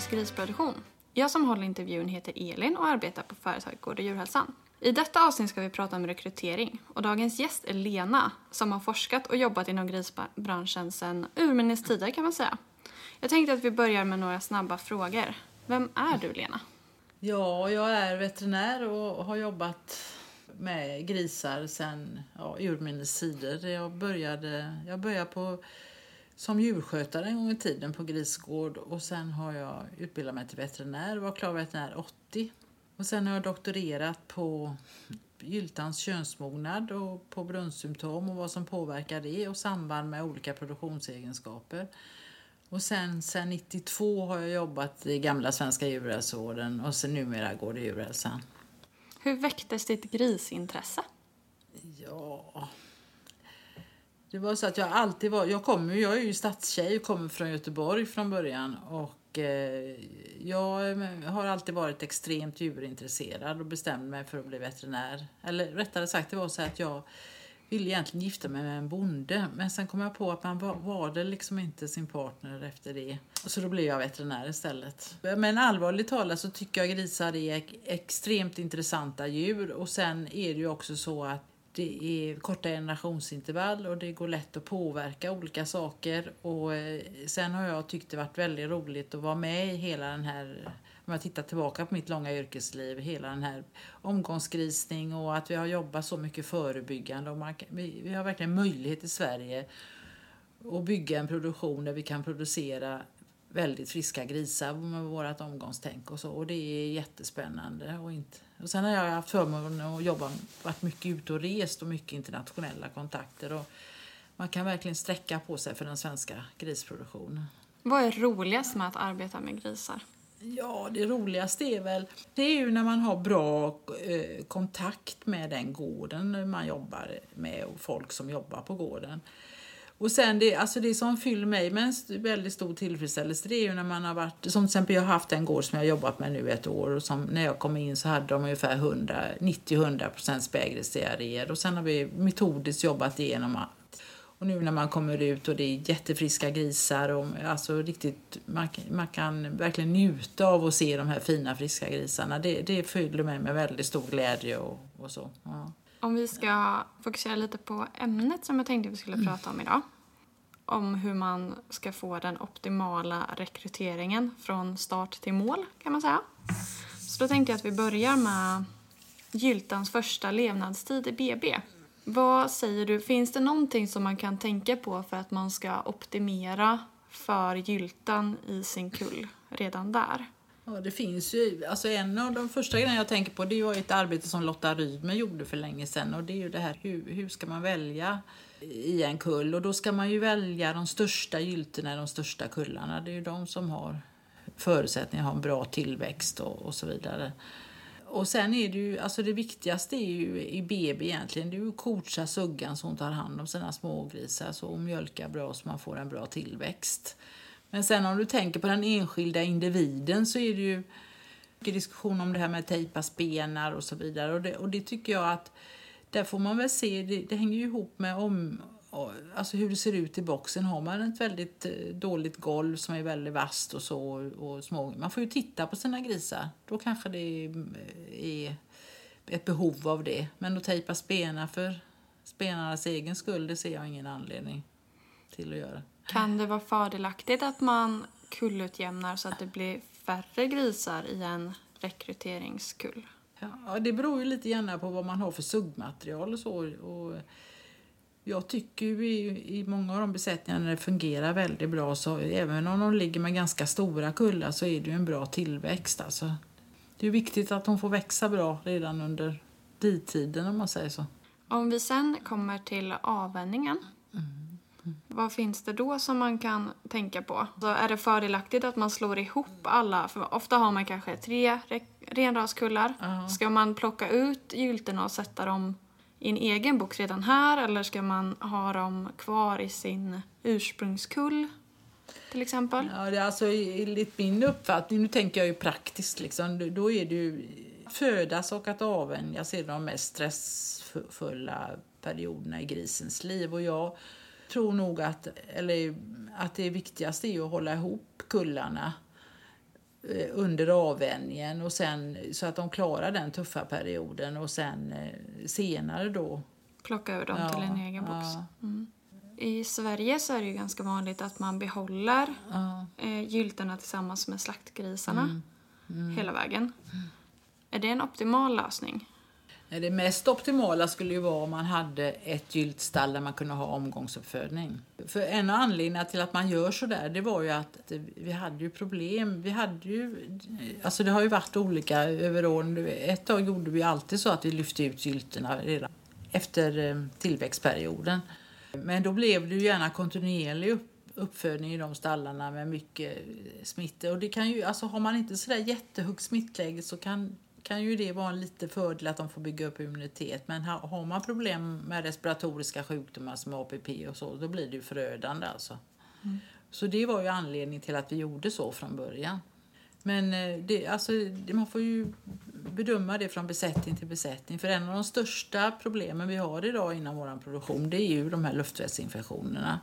ekologisk grisproduktion. Jag som håller intervjun heter Elin och arbetar på företaget Gård och djurhälsan. I detta avsnitt ska vi prata om rekrytering och dagens gäst är Lena som har forskat och jobbat inom grisbranschen sedan urminnes tider kan man säga. Jag tänkte att vi börjar med några snabba frågor. Vem är du Lena? Ja, jag är veterinär och har jobbat med grisar sedan ja, urminnes tider. Jag började, jag började på, som djurskötare en gång i tiden på grisgård och sen har jag utbildat mig till veterinär och var klar veterinär 80. Och sen har jag doktorerat på gyltans könsmognad och på brunstsymptom och vad som påverkar det och samband med olika produktionsegenskaper. Och sen, sen 92 har jag jobbat i gamla Svenska djurhälsovården och sen numera går det djurhälsan. Hur väcktes ditt grisintresse? Ja... Det var så att jag alltid var... Jag, kommer, jag är ju stadstjej och kommer från Göteborg från början. Och eh, Jag eh, har alltid varit extremt djurintresserad och bestämde mig för att bli veterinär. Eller rättare sagt, det var så att jag ville egentligen gifta mig med en bonde. Men sen kom jag på att man var, var det liksom inte sin partner efter det. Så då blev jag veterinär istället. Men allvarligt talat så tycker jag grisar är extremt intressanta djur. Och sen är det ju också så att det är korta generationsintervall och det går lätt att påverka olika saker. Och eh, sen har jag tyckt det varit väldigt roligt att vara med i hela den här om jag tittar tillbaka på mitt långa yrkesliv, hela den här omgångsgrisning och att vi har jobbat så mycket förebyggande. Och man, vi, vi har verkligen möjlighet i Sverige att bygga en produktion där vi kan producera väldigt friska grisar med vårt omgångstänk och så. Och det är jättespännande. Och, inte, och sen har jag haft förmånen att jobba, varit mycket ute och rest och mycket internationella kontakter. Och man kan verkligen sträcka på sig för den svenska grisproduktionen. Vad är roligast med att arbeta med grisar? Ja, det roligaste är väl det är ju när man har bra eh, kontakt med den gården man jobbar med och folk som jobbar på gården. Och sen det, alltså det som fyller mig med en väldigt stor tillfredsställelse det är ju när man har varit, som till exempel jag har haft en gård som jag har jobbat med nu ett år och som när jag kom in så hade de ungefär 90-100% spägrisdiarréer och sen har vi metodiskt jobbat igenom allt. och nu när man kommer ut och det är jättefriska grisar och alltså riktigt, man, man kan verkligen njuta av att se de här fina friska grisarna. Det, det fyller mig med väldigt stor glädje och, och så. Ja. Om vi ska fokusera lite på ämnet som jag tänkte vi skulle mm. prata om idag. Om hur man ska få den optimala rekryteringen från start till mål kan man säga. Så då tänkte jag att vi börjar med Gyltans första levnadstid i BB. Vad säger du, finns det någonting som man kan tänka på för att man ska optimera för gyltan i sin kull redan där? Ja, det finns ju, alltså en av de första grejerna jag tänker på det var ett arbete som Lotta Rydmer gjorde för länge sedan och det är ju det här hur, hur ska man välja i en kull och då ska man ju välja de största gyltorna i de största kullarna. Det är ju de som har förutsättningar att ha en bra tillväxt och, och så vidare. Och sen är det ju, alltså det viktigaste är ju i BB egentligen, det är ju att coacha suggan så hon tar hand om sina smågrisar så hon mjölkar bra så man får en bra tillväxt. Men sen om du tänker på den enskilda individen så är det ju mycket diskussion om det här med tejpa spenar och så vidare och det, och det tycker jag att där får man väl se, det, det hänger ju ihop med om, alltså hur det ser ut i boxen. Har man ett väldigt eh, dåligt golv som är väldigt vasst och så och små, man får ju titta på sina grisar. Då kanske det är ett behov av det. Men att tejpa spenar för spenarnas egen skull, det ser jag ingen anledning till att göra. Kan det vara fördelaktigt att man kullutjämnar så att det blir färre grisar i en rekryteringskull? Ja, det beror ju lite grann på vad man har för suggmaterial och så. Och jag tycker ju i, i många av de besättningarna när det fungerar väldigt bra så även om de ligger med ganska stora kullar så är det ju en bra tillväxt. Alltså. Det är viktigt att de får växa bra redan under ditiden om man säger så. Om vi sen kommer till avvänningen. Mm. Vad finns det då som man kan tänka på? Så är det fördelaktigt att man slår ihop alla? För ofta har man kanske tre renraskullar. Uh -huh. Ska man plocka ut gyltorna och sätta dem i en egen box redan här eller ska man ha dem kvar i sin ursprungskull? Till exempel? Ja, det är alltså enligt min uppfattning, nu tänker jag ju praktiskt liksom, då är det ju födas och att avvänjas är de mest stressfulla perioderna i grisens liv och jag tror nog att, eller, att det viktigaste är att hålla ihop kullarna eh, under avvänjningen och sen så att de klarar den tuffa perioden och sen eh, senare då. Plocka ur dem Ja, till en egen box. ja. Mm. I Sverige så är det ganska vanligt att man behåller Ja. eh, gyltorna tillsammans med slaktgrisarna Mm. hela vägen. Är det en optimal lösning? Det mest optimala skulle ju vara om man hade ett gyltstall där man kunde ha omgångsuppfödning. För en av anledningarna till att man gör så där, det var ju att vi hade ju problem. Vi hade ju, alltså det har ju varit olika över åren. Ett tag gjorde vi alltid så att vi lyfte ut gyltorna redan efter eh, tillväxtperioden. Men då blev det ju gärna kontinuerlig upp, uppfödning i de stallarna med mycket smitta. Och det kan ju, alltså har man inte sådär jättehögt smittläge så kan, kan ju det vara en lite fördel att de får bygga upp immunitet. Men har, man problem med respiratoriska sjukdomar som APP och så, då blir det ju förödande alltså. Så det var ju anledningen till att vi gjorde så från början. Men eh, det, alltså, man får ju bedöma det från besättning till besättning. För en av de största problemen vi har idag inom vår produktion det är ju de här luftvägsinfektionerna.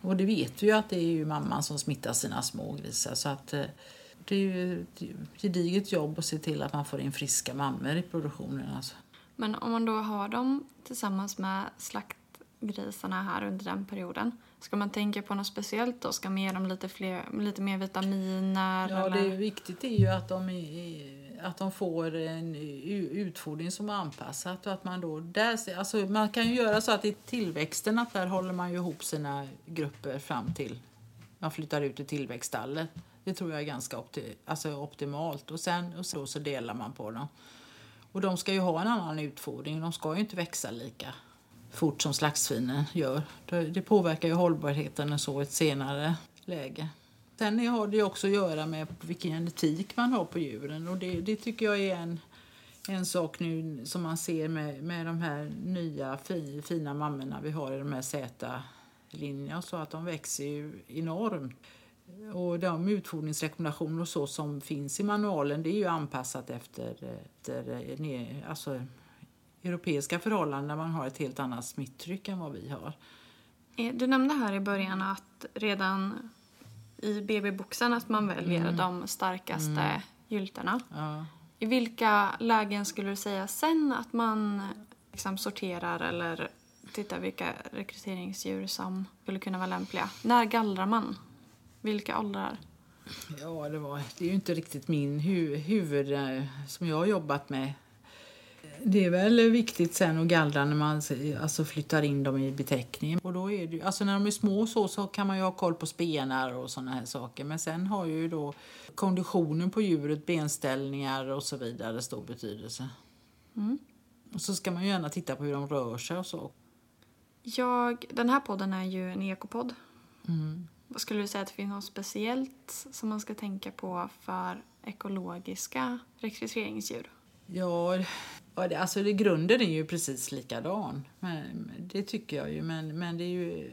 Och det vet vi ju att det är ju mamman som smittar sina smågrisar. Så att eh, det är ju ett gediget jobb att se till att man får in friska mammor i produktionen. Alltså. Men om man då har dem tillsammans med slaktgrisarna här under den perioden. Ska man tänka på något speciellt då? Ska man ge dem lite, fler, lite mer vitaminer? Ja, eller? det är viktigt är ju att de, är- att de får en utfodring som är anpassat och att man då där, alltså man kan ju göra så att i tillväxten att där håller man ju ihop sina grupper fram till man flyttar ut i tillväxtstallet. Det tror jag är ganska opti, alltså optimalt och sen och så, så delar man på dem. Och de ska ju ha en annan utfodring, de ska ju inte växa lika fort som slaktsvinen gör. Det, påverkar ju hållbarheten och så i ett senare läge. Sen har det också att göra med vilken genetik man har på djuren och det, det tycker jag är en, en sak nu som man ser med, med de här nya fi, fina mammorna vi har i de här Z-linjerna så att de växer ju enormt. Och de utfodringsrekommendationer och så som finns i manualen det är ju anpassat efter, efter ne- alltså, europeiska förhållanden där man har ett helt annat smittryck än vad vi har. Eh, Du nämnde här i början att redan i BB-boxen att man väljer Mm. de starkaste gyltorna. Ja. I vilka lägen skulle du säga sen att man liksom sorterar eller tittar vilka rekryteringsdjur som skulle kunna vara lämpliga? När gallrar man? Vilka åldrar? Ja, det, var, det är ju inte riktigt min hu, huvud eh, som jag har jobbat med. Det är väl viktigt sen att gallra när man alltså, flyttar in dem i beteckningen. Och då är det, alltså när de är små så, så kan man ju ha koll på spenar och såna här saker. Men sen har ju då konditionen på djuret, benställningar och så vidare stor betydelse. Mm. Och så ska man ju gärna titta på hur de rör sig och så. Jag, den här podden är ju en ekopodd. Mm. Vad skulle du säga att det finns något speciellt som man ska tänka på för ekologiska rekryteringsdjur? Ja, alltså det, grunden är ju precis likadan. Men, det tycker jag ju. Men, men det är ju...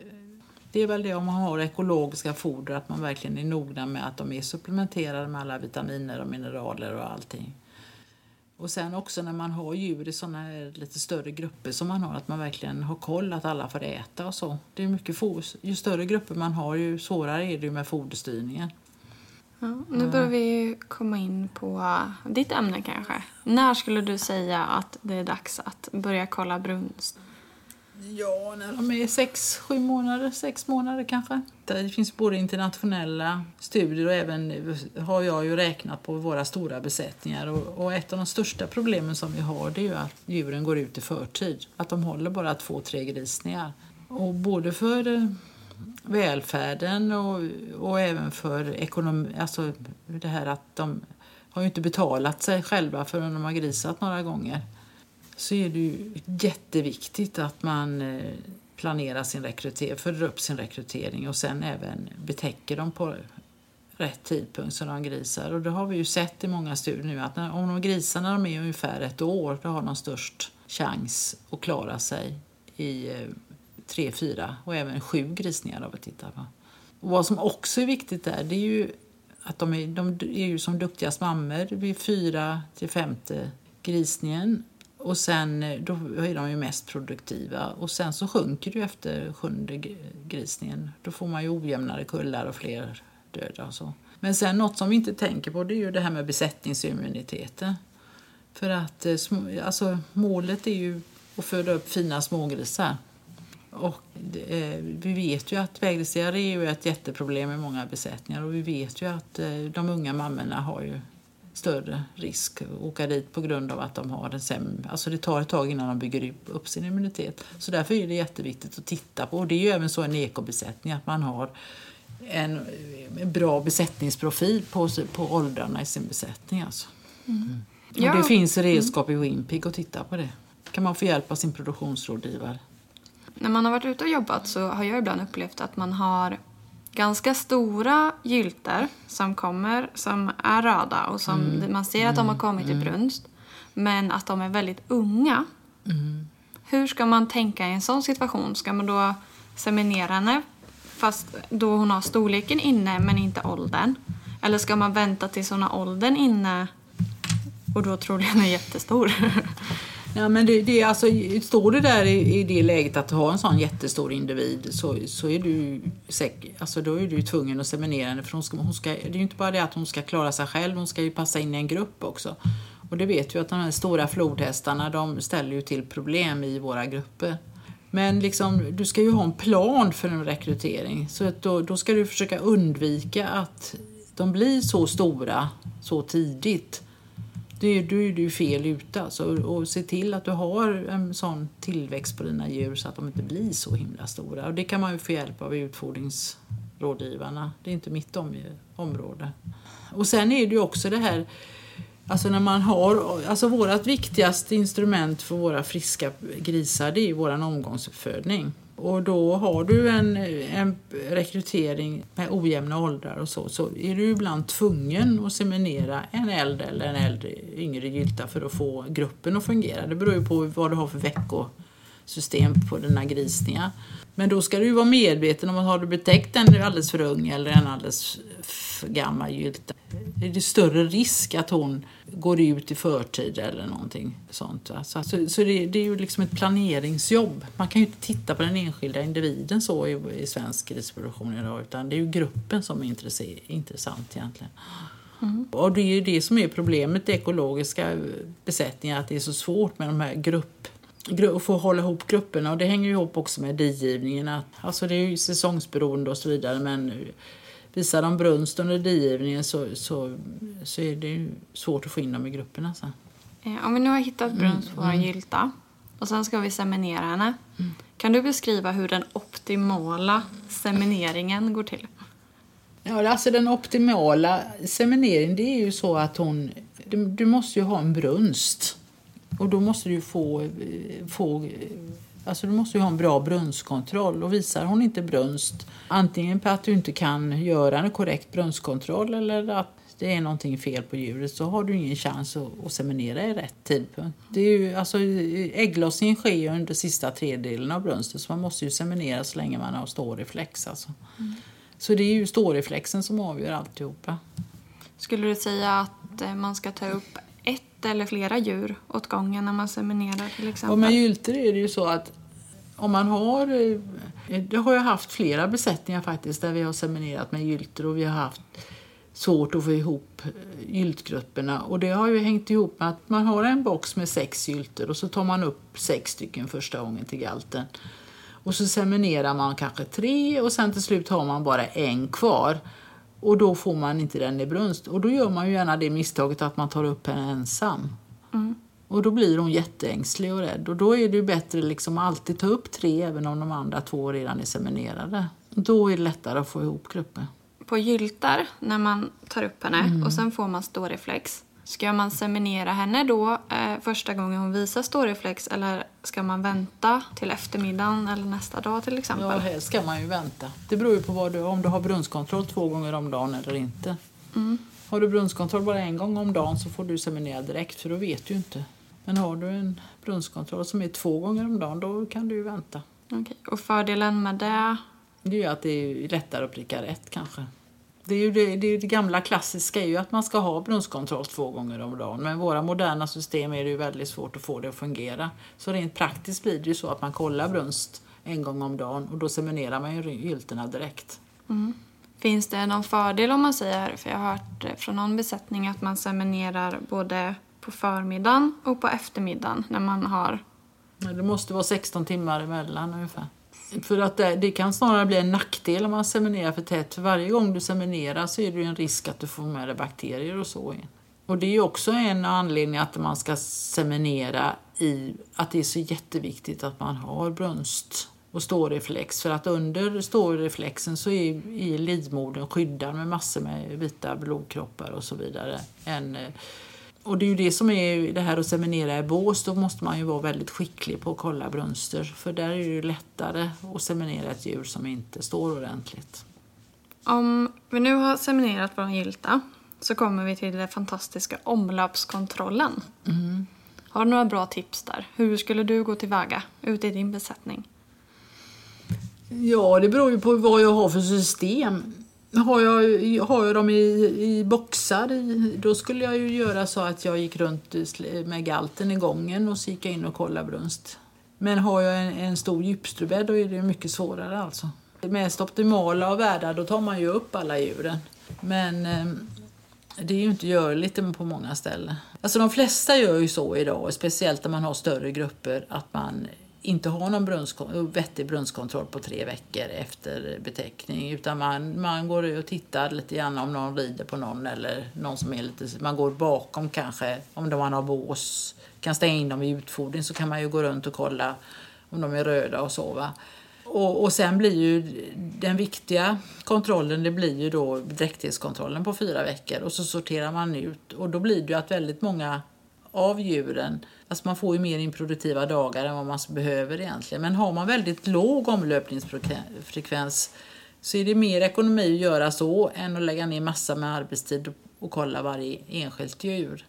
Det är väl det om man har ekologiska foder att man verkligen är noga med att de är supplementerade med alla vitaminer och mineraler och allting. Och sen också när man har djur i såna här lite större grupper som man har, att man verkligen har koll att alla får äta och så. Det är mycket foder. Ju större grupper man har, ju svårare är det ju med foderstyrningen. Ja, nu börjar vi komma in på ditt ämne kanske. När skulle du säga att det är dags att börja kolla brunst? Ja, när de är sex, sju månader, sex månader kanske. Det finns både internationella studier och även har jag ju räknat på våra stora besättningar. Och, och ett av de största problemen som vi har det är ju att djuren går ut i förtid. Att de håller bara två, tre grisningar. Och både för eh, välfärden och, och även för ekonomi, alltså det här att de har ju inte betalat sig själva förrän de har grisat några gånger så är det ju jätteviktigt att man eh, planerar sin rekrytering, följer upp sin rekrytering och sen även betäcker dem på rätt tidpunkt så de grisar. Och det har vi ju sett i många studier nu att när, om de grisar när de är ungefär ett år då har de störst chans att klara sig i eh, tre, fyra och även sju grisningar har vi tittat på. Och vad som också är viktigt där det är ju att de är, de är ju som duktigast mammor vid fyra till femte grisningen och sen eh, då är de ju mest produktiva. Och sen så sjunker det efter sjunde grisningen. Då får man ju ojämnare kullar och fler döda och så. Men sen något som vi inte tänker på det är ju det här med besättningsimmuniteten. För att eh, alltså, målet är ju att föda upp fina smågrisar. Och eh, vi vet ju att vägdelseare är ju ett jätteproblem i många besättningar och vi vet ju att eh, de unga mammorna har ju större risk att åka dit på grund av att de har en sämre... Alltså det tar ett tag innan de bygger upp sin immunitet. Så därför är det jätteviktigt att titta på. Och det är ju även så en ekobesättning att man har en, bra besättningsprofil på, på åldrarna i sin besättning. Alltså. Och Ja. det finns redskap i Wimpig att titta på det. kan man få hjälp av sin produktionsrådgivare. När man har varit ute och jobbat så har jag ibland upplevt att man har ganska stora gylter som kommer som är röda och som man ser att de har kommit i brunst. Men att de är väldigt unga. Hur ska man tänka i en sån situation? Ska man då seminera henne fast då hon har storleken inne men inte åldern? Eller ska man vänta tills hon har åldern inne och då troligen är jättestor? Ja, men det, det, är alltså, står det där i, i det läget att du har en sån jättestor individ så, så är du säk, alltså då är du tvungen att seminera henne. För hon ska, hon ska, det är ju inte bara det att hon ska klara sig själv, hon ska ju passa in i en grupp också. Och det vet ju att de här stora flodhästarna de ställer ju till problem i våra grupper. Men liksom, du ska ju ha en plan för en rekrytering. Så att då, då ska du försöka undvika att de blir så stora så tidigt. Då är du är du fel ute. Alltså, och se till att du har en sån tillväxt på dina djur så att de inte blir så himla stora. Och det kan man ju få hjälp av utfodringsrådgivarna. Det är inte mitt om, område. Och sen är det ju också det här Alltså när man har, alltså vårt viktigaste instrument för våra friska grisar det är ju vår omgångsuppfödning. Och då har du en, en rekrytering med ojämna åldrar och så, så är du ibland tvungen att seminera en äldre eller en äldre, yngre gylta för att få gruppen att fungera. Det beror ju på vad du har för veckosystem på dina grisningar. Men då ska du vara medveten om att har du betäckt en alldeles för ung eller en alldeles för gammal gylta är det större risk att hon går ut i förtid eller någonting sånt. Så, så, så det, det är ju liksom ett planeringsjobb. Man kan ju inte titta på den enskilda individen så i, i svensk grisproduktion idag utan det är ju gruppen som är intresse- intressant egentligen. Och det är ju det som är problemet i ekologiska besättningar, att det är så svårt med de här grupp att få hålla ihop grupperna och det hänger ihop också med digivningen. att- Alltså det är ju säsongsberoende och så vidare men visar de brunst under digivningen så, så, så är det ju svårt att få in dem i grupperna sen. Eh, Om vi nu har hittat brunst på vår gylta och sen ska vi seminera henne. Kan du beskriva hur den optimala semineringen går till? Ja, alltså den optimala semineringen det är ju så att hon, du, du måste ju ha en brunst. Och då måste du få, eh, få eh, alltså du måste ju ha en bra brunstkontroll. Och visar hon inte brunst, antingen på att du inte kan göra en korrekt brunstkontroll eller att det är någonting fel på djuret så har du ingen chans att, att seminera i rätt tidpunkt. Det är ju, alltså, ägglossningen sker ju under sista tredjedelen av brunsten så man måste ju seminera så länge man har ståreflex. Alltså. Så det är ju ståreflexen som avgör alltihopa. Skulle du säga att eh, man ska ta upp ett eller flera djur åt gången när man seminerar till exempel? Och med gylter är det ju så att om man har... eh, Det har jag haft flera besättningar faktiskt där vi har seminerat med gylter och vi har haft svårt att få ihop eh, gyltgrupperna. Och det har ju hängt ihop med att man har en box med sex gylter och så tar man upp sex stycken första gången till galten. Och så seminerar man kanske tre och sen till slut har man bara en kvar. Och då får man inte den i brunst. Och då gör man ju gärna det misstaget att man tar upp henne ensam. Och då blir hon jätteängslig och rädd. Och då är det ju bättre liksom alltid ta upp tre även om de andra två redan är seminerade. Då är det lättare att få ihop gruppen. På gyltar, när man tar upp henne och sen får man ståreflex. Ska man seminera henne då eh, första gången hon visar ståreflex eller ska man vänta till eftermiddagen eller nästa dag till exempel? Ja, här ska man ju vänta. Det beror ju på vad du, om du har brunstkontroll två gånger om dagen eller inte. Har du brunstkontroll bara en gång om dagen så får du seminera direkt för då vet du ju inte. Men har du en brunstkontroll som är två gånger om dagen då kan du ju vänta. Okej. Och fördelen med det? Det är ju att det är lättare att pricka rätt kanske. Det, är ju det, det, är det gamla klassiska är ju att man ska ha brunstkontroll två gånger om dagen. Men i våra moderna system är det ju väldigt svårt att få det att fungera. Så rent praktiskt blir det ju så att man kollar brunst en gång om dagen och då seminerar man ju gylterna direkt. Finns det någon fördel om man säger, för jag har hört från någon besättning att man seminerar både på förmiddagen och på eftermiddagen när man har... Det måste vara 16 timmar emellan ungefär. För att det, det, kan snarare bli en nackdel om man seminerar för tätt. För varje gång du seminerar så är det ju en risk att du får med dig bakterier och så in. Och det är ju också en anledning att man ska seminera i att det är så jätteviktigt att man har brunst och ståreflex. För att under ståreflexen så är, är livmodern skyddad med massor med vita blodkroppar och så vidare. En, och det är ju det som är det här att seminera i bås. Då måste man ju vara väldigt skicklig på att kolla brunster. För där är det ju lättare att seminera ett djur som inte står ordentligt. Om vi nu har seminerat vår gylta så kommer vi till den fantastiska omloppskontrollen. Mm. Har du några bra tips där? Hur skulle du gå tillväga ute i din besättning? Ja, det beror ju på vad jag har för system. Har jag, har jag dem i, i boxar, i, då skulle jag ju göra så att jag gick runt med galten i gången och så gick jag in och kollade brunst. Men har jag en, en stor djupstrubädd då är det mycket svårare alltså. Det mest optimala av världar, då tar man ju upp alla djuren. Men eh, det är ju inte görligt på många ställen. Alltså de flesta gör ju så idag, speciellt när man har större grupper, att man inte har någon brunskon vettig brunnskontroll på tre veckor efter betäckning. Utan man, man går och tittar lite grann om någon rider på någon eller någon som är lite... Man går bakom kanske, om man har bås. Kan stänga in dem i utfodring så kan man ju gå runt och kolla om de är röda och så. Va? Och, och sen blir ju den viktiga kontrollen, det blir ju då dräktighetskontrollen på fyra veckor och så sorterar man ut och då blir det ju att väldigt många av djuren, alltså man får ju mer improduktiva dagar än vad man behöver egentligen. Men har man väldigt låg omlöpningsfrekvens så är det mer ekonomi att göra så än att lägga ner massa med arbetstid och kolla varje enskilt djur.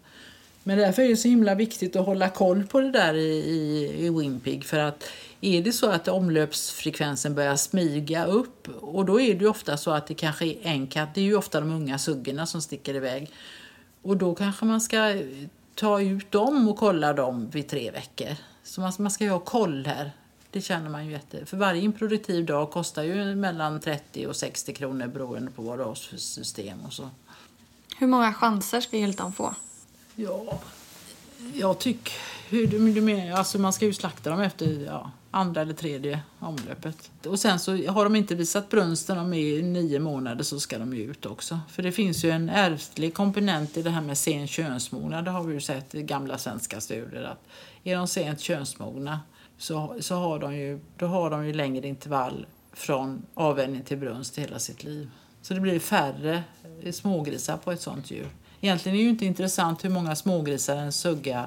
Men därför är det så himla viktigt att hålla koll på det där i, i, i Wimpig för att är det så att omlöpsfrekvensen börjar smyga upp och då är det ofta så att det kanske är en katt, det är ju ofta de unga suggorna som sticker iväg. Och då kanske man ska ta ut dem och kolla dem vid tre veckor. Så man, man ska ju ha koll här. Det känner man ju jätte... För varje improduktiv dag kostar ju mellan 30 och 60 kronor beroende på vad du har för system och så. Hur många chanser ska gyltan få? Ja, jag tycker... Hur du du menar? Alltså man ska ju slakta dem efter ja, andra eller tredje omlöpet. Och sen så har de inte visat brunsten de är i nio månader så ska de ju ut också. För det finns ju en ärftlig komponent i det här med sen könsmognad. Det har vi ju sett i gamla svenska studier att är de sent könsmogna så, så har de ju, då har de ju längre intervall från avvänjning till brunst hela sitt liv. Så det blir färre smågrisar på ett sånt djur. Egentligen är det ju inte intressant hur många smågrisar en sugga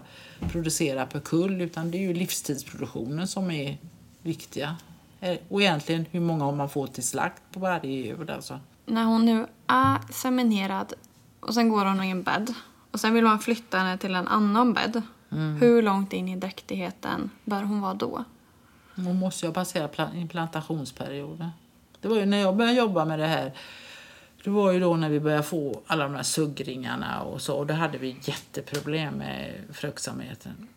producerar per kull utan det är ju livstidsproduktionen som är viktiga. Eh, och egentligen hur många man får till slakt på varje djur. Alltså. När hon nu är seminerad och sen går hon i en bädd och sen vill man flytta henne till en annan bädd. Mm. Hur långt in i dräktigheten bör hon vara då? Hon måste ju ha passerat implantationsperioden. Det var ju när jag började jobba med det här det var ju då när vi började få alla de här suggringarna och så. Och då hade vi jätteproblem med fruktsamheten.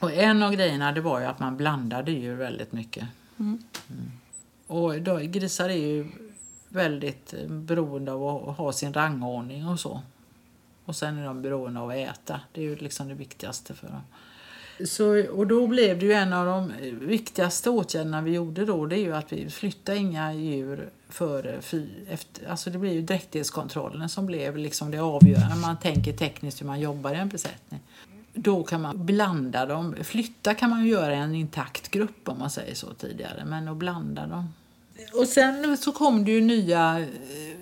Och en av grejerna det var ju att man blandade djur väldigt mycket. Mm. Mm. Och då, grisar är ju väldigt beroende av att ha sin rangordning och så. Och sen är de beroende av att äta. Det är ju liksom det viktigaste för dem. Så, och då blev det ju en av de viktigaste åtgärderna vi gjorde då, det är ju att vi flyttade inga djur före efter, alltså det blir ju dräktighetskontrollen som blev liksom det avgörande. Man tänker tekniskt hur man jobbar i en besättning. Då kan man blanda dem. Flytta kan man ju göra i en intakt grupp om man säger så tidigare, men att blanda dem. Och sen så kom det ju nya, eh,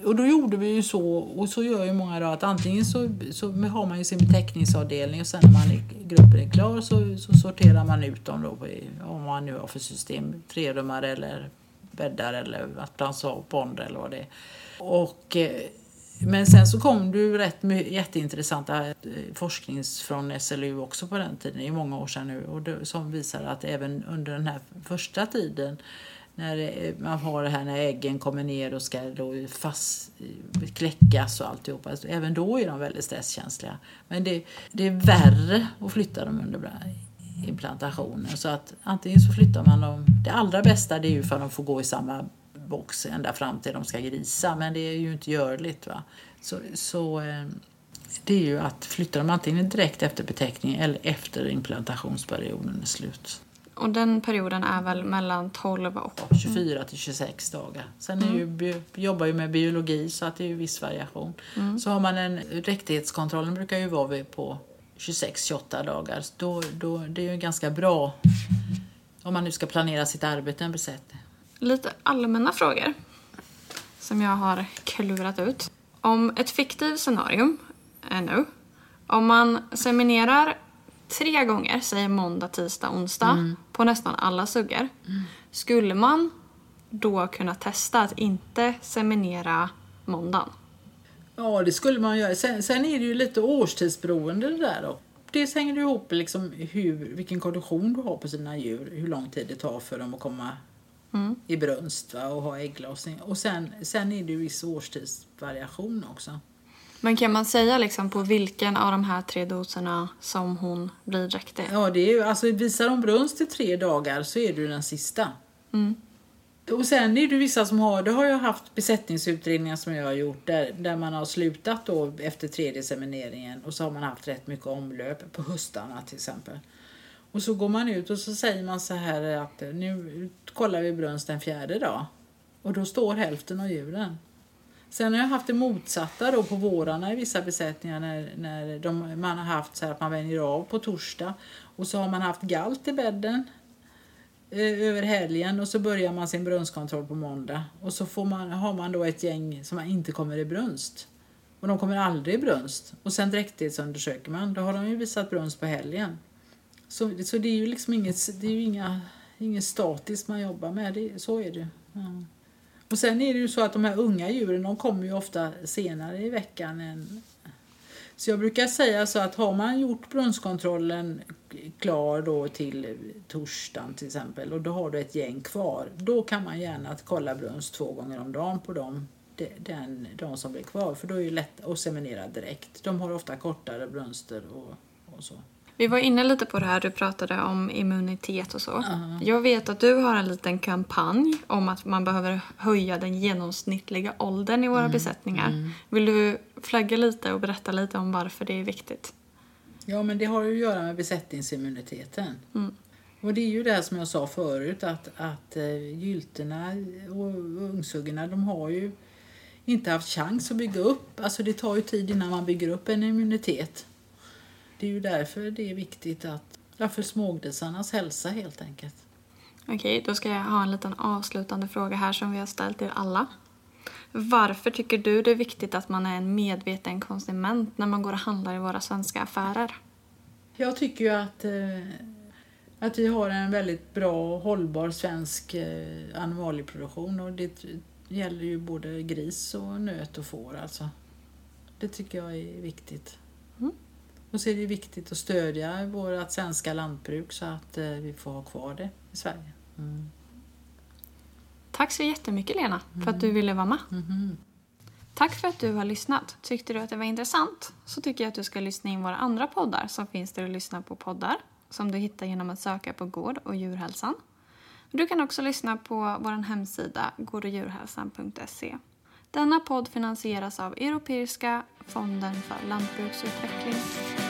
och då gjorde vi ju så, och så gör ju många då, att antingen så, så har man ju sin beteckningsavdelning och sen när man gruppen är klar så, så sorterar man ut dem då, om man nu har för system, trerummare eller bäddar eller pond eller vad det är. Och, eh, men sen så kom det ju rätt jätteintressanta eh, forskning från SLU också på den tiden, i många år sedan nu, och det, som visar att även under den här första tiden när eh, man har det här när äggen kommer ner och ska då fast eh, kläckas och alltihopa. Även då är de väldigt stresskänsliga. Men det, det är värre att flytta dem under implantationen. Så att antingen så flyttar man dem. Det allra bästa det är ju för att de får gå i samma box ända fram till de ska grisa. Men det är ju inte görligt. Va? Så, så eh, det är ju att flytta dem antingen direkt efter betäckningen eller efter implantationsperioden är slut. Och den perioden är väl mellan 12 och... 24 till 26 dagar. Sen är ju, bi- jobbar ju med biologi så att det är ju viss variation. Så har man en dräktighetskontrollen brukar ju vara på 26-28 dagar. Då, då, det är ju ganska bra om man nu ska planera sitt arbete en besättning. Lite allmänna frågor som jag har klurat ut. Om ett fiktivt scenario är nu. Om man seminerar tre gånger, säg måndag, tisdag, onsdag, på nästan alla suggor. Skulle man då kunna testa att inte seminera måndagen? Ja, det skulle man göra. Sen, sen är det ju lite årstidsberoende det där då. Dels hänger det ihop liksom hur, vilken kondition du har på sina djur, hur lång tid det tar för dem att komma i brunst va, och ha ägglossning. Och sen, sen är det ju viss årstidsvariation också. Men kan man säga liksom på vilken av de här tre doserna som hon blir dräktig? Ja, det är ju, alltså visar de brunst i tre dagar så är det ju den sista. Och sen är det vissa som har, det har jag haft besättningsutredningar som jag har gjort där, där man har slutat då efter tredje semineringen och så har man haft rätt mycket omlöp på höstarna till exempel. Och så går man ut och så säger man så här att nu kollar vi brunst den fjärde dag. Och då står hälften av djuren. Sen har jag haft det motsatta då på vårarna i vissa besättningar när, när de, man har haft så här att man vänjer av på torsdag och så har man haft galt i bädden eh, över helgen och så börjar man sin brunstkontroll på måndag och så får man, har man då ett gäng som inte kommer i brunst. Och de kommer aldrig i brunst. Och sen dräktighetsundersöker man, då har de ju visat brunst på helgen. Så, så det är ju liksom inget, det är ju inga, inget statiskt man jobbar med, det, så är det ju. ja. Och sen är det ju så att de här unga djuren de kommer ju ofta senare i veckan än så jag brukar säga så att har man gjort brunstkontrollen klar då till torsdagen till exempel och då har du ett gäng kvar. Då kan man gärna kolla brunst två gånger om dagen på dem. De, den, de som blir kvar för då är det lätt att seminera direkt. De har ofta kortare brunster och, och så. Vi var inne lite på det här, du pratade om immunitet och så. Jag vet att du har en liten kampanj om att man behöver höja den genomsnittliga åldern i våra besättningar. Vill du flagga lite och berätta lite om varför det är viktigt? Ja, men det har ju att göra med besättningsimmuniteten. Och det är ju det här som jag sa förut att, att eh, gyltorna och ungsuggorna de har ju inte haft chans att bygga upp. Alltså det tar ju tid innan man bygger upp en immunitet. Det är ju därför det är viktigt att, ja, för smågrisarnas hälsa helt enkelt. Okej, då ska jag ha en liten avslutande fråga här som vi har ställt till alla. Varför tycker du det är viktigt att man är en medveten konsument när man går och handlar i våra svenska affärer? Jag tycker ju att, eh, att vi har en väldigt bra och hållbar svensk eh, animalieproduktion och det gäller ju både gris och nöt och får alltså. Det tycker jag är viktigt. Mm. Och så är det viktigt att stödja vårt svenska lantbruk så att eh, vi får ha kvar det i Sverige. Mm. Tack så jättemycket Lena för att du ville vara med. Mhm. Tack för att du har lyssnat. Tyckte du att det var intressant så tycker jag att du ska lyssna in våra andra poddar som finns där du lyssnar på poddar som du hittar genom att söka på Gård och djurhälsan. Du kan också lyssna på vår hemsida gårdoch-djurhälsan.se. Denna podd finansieras av Europeiska fonden för lantbruksutveckling.